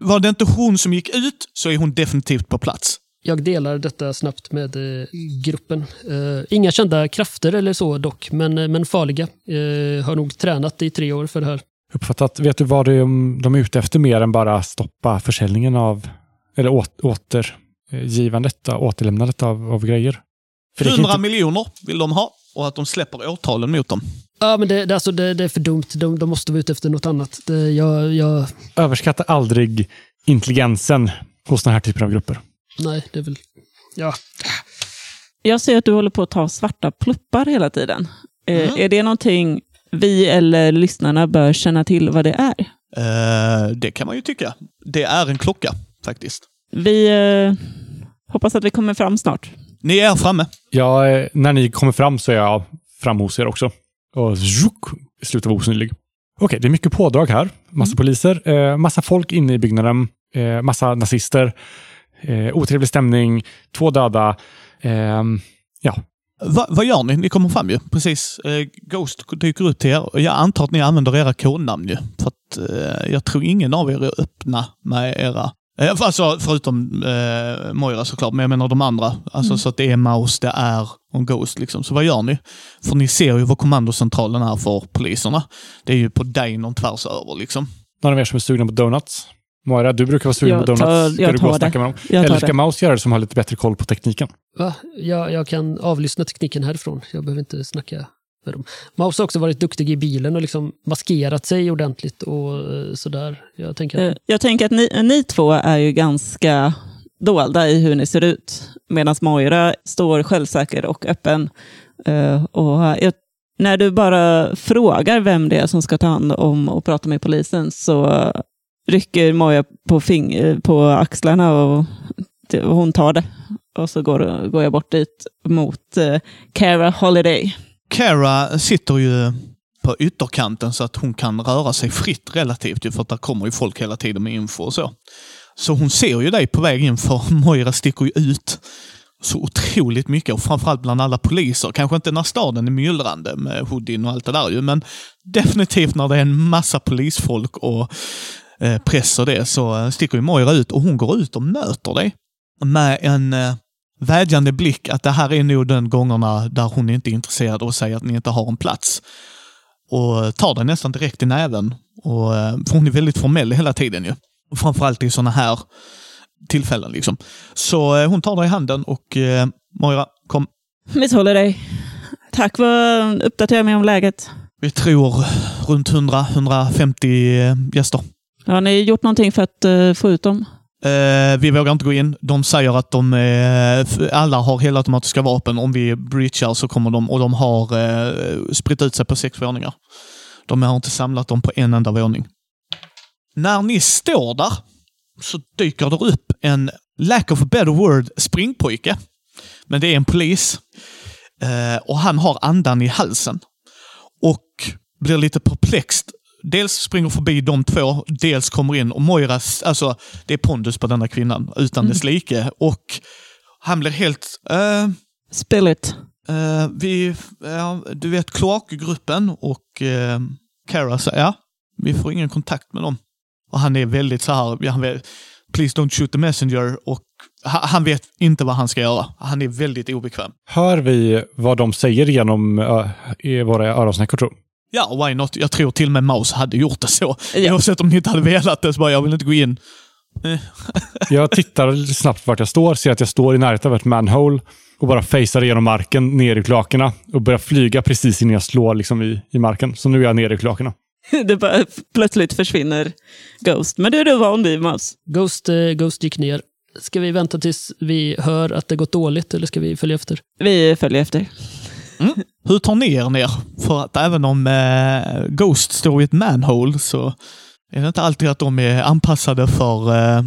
Var det inte hon som gick ut, så är hon definitivt på plats. Jag delar detta snabbt med eh, gruppen. Eh, inga kända krafter eller så dock, men, eh, men farliga. Eh, har nog tränat i tre år för det här. Uppfattat. Vet du vad de, de är ute efter mer än bara stoppa försäljningen av, eller åt, återgivandet, återlämnandet av, av grejer? För det kan 100 inte, miljoner vill de ha och att de släpper åtalen mot dem. Ja, men det, det, alltså, det, det är för dumt. De, de måste vara ute efter något annat. Det, jag, jag, överskatta aldrig intelligensen hos den här typen av grupper. nej, det är väl... Ja, Jag ser att du håller på att ta svarta pluppar hela tiden. Eh, Mm. Är det någonting vi eller lyssnarna bör känna till vad det är? Eh, det kan man ju tycka. Det är en klocka, faktiskt. Vi eh, hoppas att vi kommer fram snart. Ni är framme. Ja, eh, när ni kommer fram så är jag fram hos er också. Och zjuk, slutar vara osynlig. Okej, det är mycket pådrag här. Massa poliser, eh, massa folk inne i byggnaden, eh, massa nazister, eh, otrevlig stämning, två döda. ehm, ja, Va, vad gör ni? Ni kommer fram ju. Precis. Eh, Ghost dyker ut till er. Jag antar att ni använder era kodnamn ju. För att eh, jag tror ingen av er är öppna med era... Eh, alltså förutom eh, Moira såklart, men jag menar de andra. Alltså så att det är Maus, det är en Ghost liksom. Så vad gör ni? För ni ser ju vad kommandocentralen är för poliserna. Det är ju på Deinon tvärs över liksom. någon av er som är sugna på donuts? Moira, du brukar vara sugen på donuts. tar- Ska du gå och det. snacka med dem? Eller ska det. Maus göra det som har lite bättre koll på tekniken? va? Jag, jag kan avlyssna tekniken härifrån. Jag behöver inte snacka man. Maus har också varit duktig i bilen och liksom maskerat sig ordentligt och eh, sådär. Jag tänker att, Jag tänker att ni, eh, ni två är ju ganska dolda i hur ni ser ut. Medan Moira står självsäker och öppen. Och jag, när du bara frågar vem det är som ska ta hand om och prata med polisen så rycker Moira på, fing- på axlarna och, och hon tar det. Och så går, går jag bort dit mot Cara Holiday. Cara sitter ju på ytterkanten så att hon kan röra sig fritt relativt ju, för att där kommer ju folk hela tiden med info och så. Så hon ser ju dig på väg in för Moira sticker ju ut så otroligt mycket och framförallt bland alla poliser. Kanske inte när staden är myllrande med hoodien och allt det där ju, men definitivt när det är en massa polisfolk och eh, press och det så eh, sticker ju Moira ut och hon går ut och möter dig med en eh, vädjande blick att det här är nog den gångerna där hon inte är intresserad och säger att ni inte har en plats. Och tar dig nästan direkt i näven. Och, eh, för hon är väldigt formell hela tiden ju. Framförallt i sådana här tillfällen liksom. Så eh, hon tar dig i handen och eh, Moira, kom. Miss Holiday, tack för att uppdatera mig om läget. Vi tror runt 100-150 eh, gäster. Har ni gjort någonting för att få ut dem? Eh, vi vågar inte gå in. De säger att de eh, alla har helautomatiska vapen. Om vi breachar så kommer de, och de har eh, spritt ut sig på sex våningar. De har inte samlat dem på en enda våning. När ni står där så dyker det upp en, lack of a better word, springpojke. Men det är en polis. Eh, och han har andan i halsen. Och blir lite perplext. Dels springer förbi de två, dels kommer in och Moira, alltså det är pondus på denna kvinnan utan dess like. Och han blir helt, eh, Spill it. eh, vi, ja, du vet kloakgruppen och eh, Cara säger, ja, vi får ingen kontakt med dem. Och han är väldigt så här, han vet, please don't shoot the messenger och ha- han vet inte vad han ska göra. Han är väldigt obekväm. Hör vi vad de säger genom uh, i våra öronsnäckor tror Ja, why not? Jag tror till och med Maus hade gjort det så. Ja. Oavsett om ni inte hade velat det, så bara, jag vill inte gå in. Jag tittar lite snabbt vart jag står, ser att jag står i närheten av ett manhole och bara facear igenom marken ner i kloakerna och börjar flyga precis innan jag slår liksom i, i marken. Så nu är jag nere i kloakerna. Det bara plötsligt försvinner Ghost. Men du är du van vid, Maus. Ghost, eh, Ghost gick ner. Ska vi vänta tills vi hör att det gått dåligt eller ska vi följa efter? Vi följer efter. Hur tar ni er ner? För att även om eh, Ghost står i ett manhole så är det inte alltid att de är anpassade för... Eh,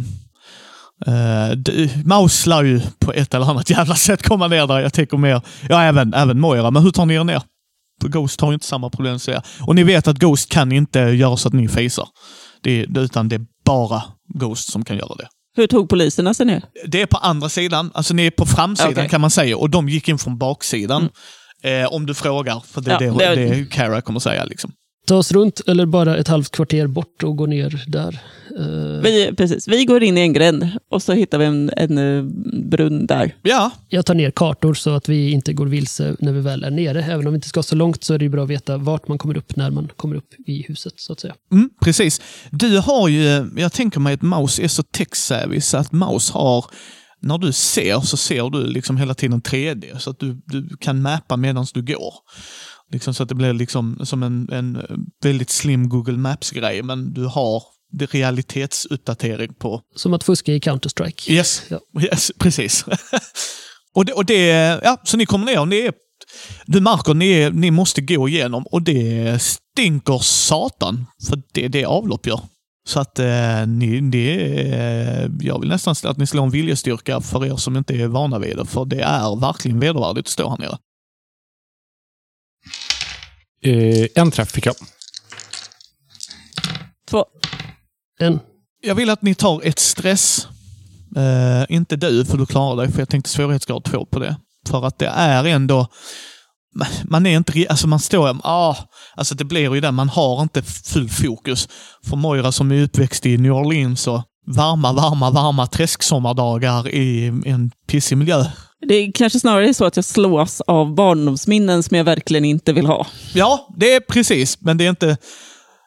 eh, d- Maus lär ju på ett eller annat jävla sätt komma ner där. Jag tänker mer, ja även, även Moira. Men hur tar ni er ner? För Ghost har ju inte samma problem så jag. Och ni vet att Ghost kan inte göra så att ni. Det, är- utan det är bara Ghost som kan göra det. Hur tog poliserna sig ner? Det är på andra sidan, alltså ni är på framsidan Okej. kan man säga och de gick in från baksidan. Eh, om du frågar, för det är Ja, det, det- det Cara kommer säga. Liksom. Ta oss runt eller bara ett halvt kvarter bort och gå ner där. Eh, Vi, precis, vi går in i en gränd och så hittar vi en, en eh, brunn där. Ja, Jag tar ner kartor så att vi inte går vilse när vi väl är nere. Även om vi inte ska så långt så är det bra att veta vart man kommer upp när man kommer upp i huset. så att säga. mm, precis. Du har ju, jag tänker mig att Maus är så tech-savvy så att Maus har, när du ser så ser du liksom hela tiden 3D så att du, du kan mappa medan du går. Liksom så att det blir liksom som en, en väldigt slim Google Maps-grej men du har det realitetsuppdatering på Som att fuska i Counter-Strike. Yes, Ja. yes precis. och, det, och det, ja, så ni kommer ner och ni är, du märker ni, ni måste gå igenom och det stinker satan. För det är det avlopp gör. Så att eh, ni, ni, eh, jag vill nästan säga att ni slår en viljestyrka för er som inte är vana vid det. För det är verkligen vedervärdigt att stå här nere. Eh, en träff fick jag. Två. En. Jag vill att ni tar ett stress. Eh, inte du, för du klarar dig, för jag tänkte svårighetsgrad två på det. För att det är ändå... Man är inte... Alltså man står... Ah, alltså det blir ju det, man har inte full fokus. För Moira som är uppväxt i New Orleans och varma, varma, varma träsksommardagar i en pissig miljö. Det är kanske snarare så att jag slås av barndomsminnen som jag verkligen inte vill ha. Ja, det är precis, men det är inte...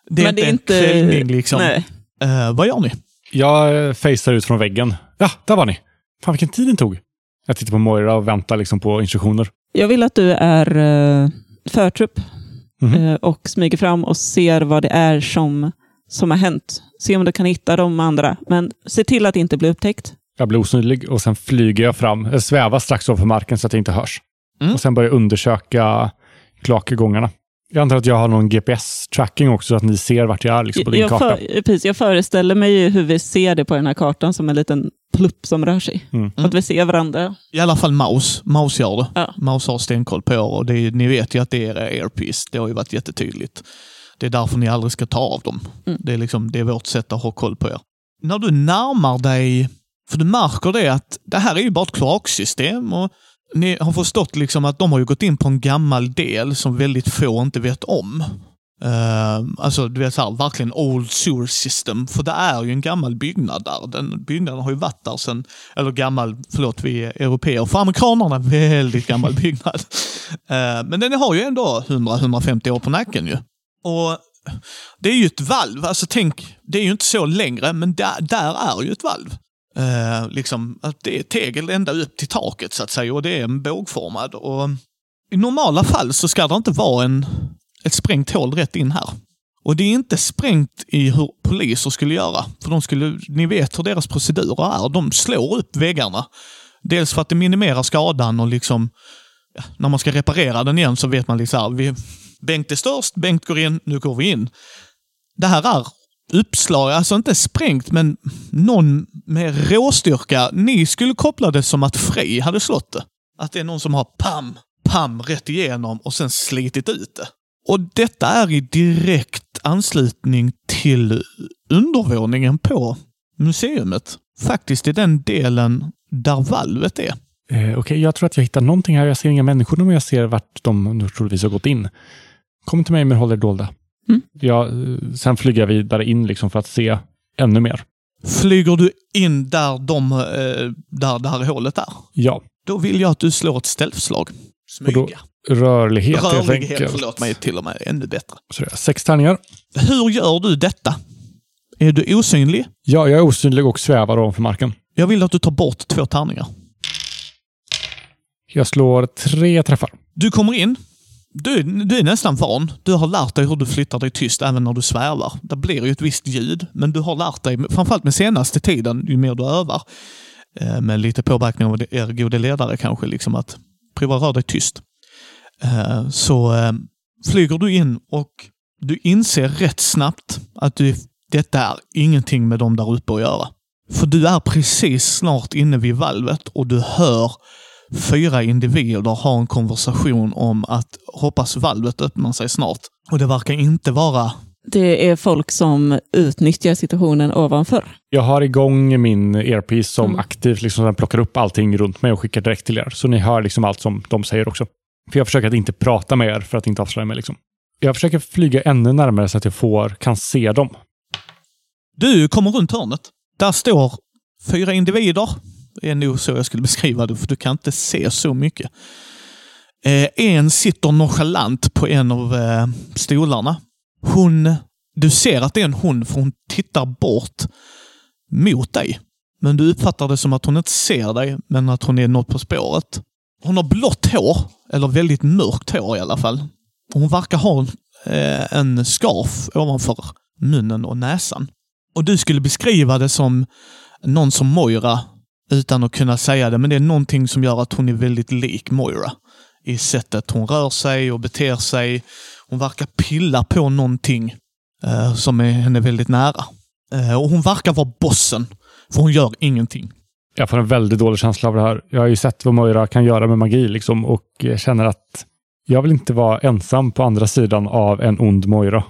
Det är Men inte en kvällning liksom. Nej. Eh, vad gör ni? Jag eh, facear ut från väggen. Ja, där var ni. Fan vilken tid den tog. Jag tittar på Moira och väntar liksom på instruktioner. Jag vill att du är eh, förtrupp eh, och smyger fram och ser vad det är som, som har hänt. Se om du kan hitta de andra, men se till att inte bli upptäckt. Jag blir osynlig och sen flyger jag fram. Jag svävar strax ovanför marken så att jag inte hörs. Mm. Och sen börjar jag undersöka kloakgångarna. Jag antar att jag har någon GPS-tracking också, så att ni ser vart jag är liksom, på din Jag, karta. för, precis, jag föreställer mig ju hur vi ser det på den här kartan som en liten plupp som rör sig. Mm. Att vi ser varandra. I alla fall Maus. Maus gör det. Ja. Maus har stenkoll på er och det är, ni vet ju att det är era airpiece. Det har ju varit jättetydligt. Det är därför ni aldrig ska ta av dem. Mm. Det, är liksom, det är vårt sätt att ha koll på er. När du närmar dig, för du märker det att det här är ju bara ett kloaksystem och ni har förstått liksom att de har ju gått in på en gammal del som väldigt få inte vet om. Uh, alltså, du vet, så här, verkligen old sewer system. För det är ju en gammal byggnad där. Den byggnaden har ju varit där sen, eller gammal, förlåt, vi är europeer. För amerikanerna, väldigt gammal byggnad. Uh, men den har ju ändå 100-150 år på nacken ju. Och det är ju ett valv, alltså tänk, det är ju inte så längre, men där, där är ju ett valv. Eh, liksom, att det är tegel ända upp till taket så att säga och det är en bågformad. Och I normala fall så ska det inte vara en, ett sprängt hål rätt in här. Och det är inte sprängt i hur poliser skulle göra. För de skulle, ni vet hur deras procedurer är. De slår upp väggarna. Dels för att det minimerar skadan och liksom ja, när man ska reparera den igen så vet man liksom här, vi, Bengt är störst, Bengt går in, nu går vi in. Det här är uppslag, alltså inte sprängt, men någon med råstyrka. Ni skulle koppla det som att Frej hade slått det. Att det är någon som har pam, pam rätt igenom och sen slitit ut det. Och detta är i direkt anslutning till undervåningen på museet. Faktiskt i den delen där valvet är. Eh, Okej, jag tror att jag hittar någonting här. Jag ser inga människor, men jag ser vart de troligtvis har gått in. Kom till mig, men håll er dolda. Mm. Jag, sen flyger jag vidare in liksom för att se ännu mer. Flyger du in där, de, eh, där det här hålet är, Ja, då vill jag att du slår ett stealthslag. Smyga. rörlighet, helt Rörlighet, enkelt. förlåt mig, till och med ännu bättre. Så det är sex tärningar. Hur gör du detta? Är du osynlig? Ja, jag är osynlig och svävar ovanför marken. Jag vill att du tar bort två tärningar. Jag slår tre träffar. Du kommer in. Du, du är nästan van. Du har lärt dig hur du flyttar dig tyst även när du svävar. Det blir ju ett visst ljud, men du har lärt dig, framförallt med senaste tiden, ju mer du övar, eh, med lite påverkan av er gode ledare kanske, liksom att prova röra dig tyst. Eh, så eh, flyger du in och du inser rätt snabbt att du, detta är ingenting med dem där uppe att göra. För du är precis snart inne vid valvet och du hör fyra individer ha en konversation om att hoppas valvet öppnar sig snart. Och det verkar inte vara... Det är folk som utnyttjar situationen ovanför. Jag har igång min earpiece som Mm. aktivt liksom, plockar upp allting runt mig och skickar direkt till er. Så ni hör liksom allt som de säger också. För jag försöker att inte prata med er för att inte avslöja mig. Liksom. Jag försöker flyga ännu närmare så att jag får, kan se dem. Du kommer runt hörnet. Där står fyra individer. Det är nog så jag skulle beskriva det, för du kan inte se så mycket. Eh, en sitter nonchalant på en av eh, stolarna. Hon... Du ser att det är en hon, för hon tittar bort mot dig. Men du uppfattar det som att hon inte ser dig, men att hon är något på spåret. Hon har blått hår, eller väldigt mörkt hår i alla fall. Hon verkar ha eh, en scarf ovanför munnen och näsan. Och du skulle beskriva det som någon som Moira, utan att kunna säga det, men det är någonting som gör att hon är väldigt lik Moira. I sättet hon rör sig och beter sig. Hon verkar pilla på någonting eh, som är henne väldigt nära. Eh, och hon verkar vara bossen, för hon gör ingenting. Jag får en väldigt dålig känsla av det här. Jag har ju sett vad Moira kan göra med magi liksom, och jag känner att jag vill inte vara ensam på andra sidan av en ond Moira.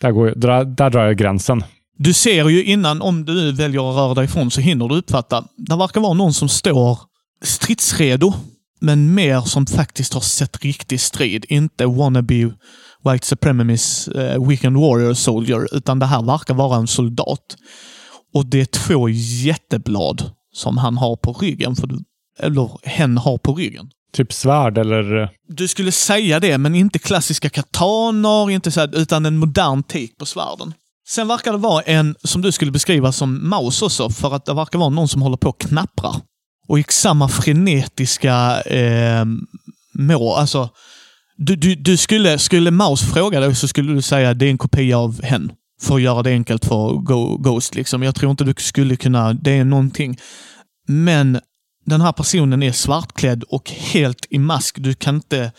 Där, går jag, där, där drar jag gränsen. Du ser ju innan, om du väljer att röra dig ifrån, så hinner du uppfatta. Det verkar vara någon som står stridsredo, men mer som faktiskt har sett riktig strid. Inte wannabe white supremacist uh, weekend warrior soldier, utan det här verkar vara en soldat. Och det är två jätteblad som han har på ryggen, för eller hen har på ryggen. Typ svärd eller... Du skulle säga det, men inte klassiska kataner, inte så här, utan en modern take på svärden. Sen verkar det vara en som du skulle beskriva som Maus också, för att det verkar vara någon som håller på och knapprar. Och i samma frenetiska eh, må, alltså Du, du, du skulle, skulle Maus fråga dig så skulle du säga att det är en kopia av hen. För att göra det enkelt för Go, Ghost. Liksom. Jag tror inte du skulle kunna, det är någonting. Men den här personen är svartklädd och helt i mask. Du kan inte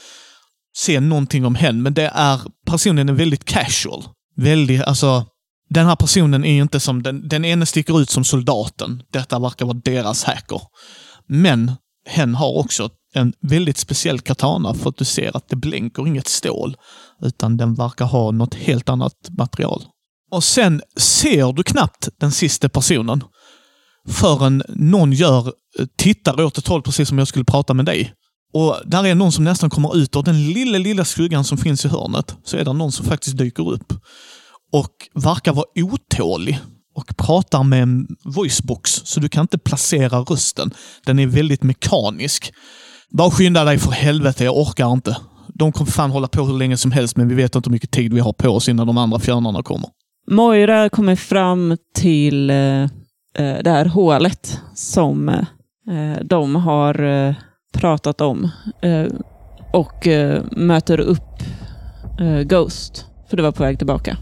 se någonting om hen, men det är, personen är väldigt casual. Väldigt, alltså, den här personen är inte som, den, den ene sticker ut som soldaten. Detta verkar vara deras hacker. Men hen har också en väldigt speciell katana för att du ser att det blänker inget stål, utan den verkar ha något helt annat material. Och sen ser du knappt den sista personen förrän någon gör, tittar åt ett håll precis som jag skulle prata med dig. Och där är någon som nästan kommer ut ur den lilla, lilla skuggan som finns i hörnet. Så är det någon som faktiskt dyker upp. Och verkar vara otålig. Och pratar med en voicebox, så du kan inte placera rösten. Den är väldigt mekanisk. Bara skynda dig för helvete, jag orkar inte. De kommer fan hålla på hur länge som helst, men vi vet inte hur mycket tid vi har på oss innan de andra fjärnarna kommer. Moira kommer fram till eh, eh det här hålet som eh, de har eh, pratat om eh, och eh, möter upp eh, Ghost, för det var på väg tillbaka.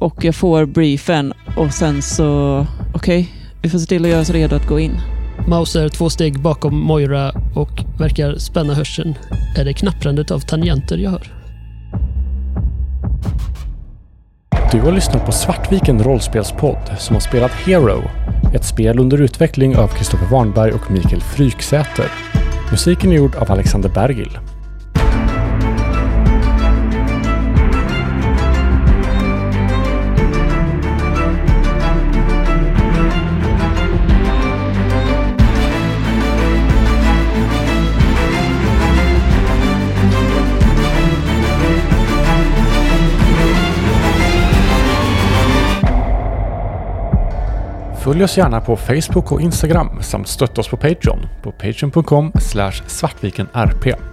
Och jag får briefen och sen så, okej, okay, vi får se till att göra oss redo att gå in. Mouse är två steg bakom Moira och verkar spänna hörseln. Är det knapprandet av tangenter jag hör? Du har lyssnat på Svartviken rollspelspodd som har spelat Hero, ett spel under utveckling av Kristoffer Warnberg och Mikael Fryksäter. Musiken är gjord av Alexander Bergil. Följ oss gärna på Facebook och Instagram samt stötta oss på Patreon på patreon.com svartvikenrp.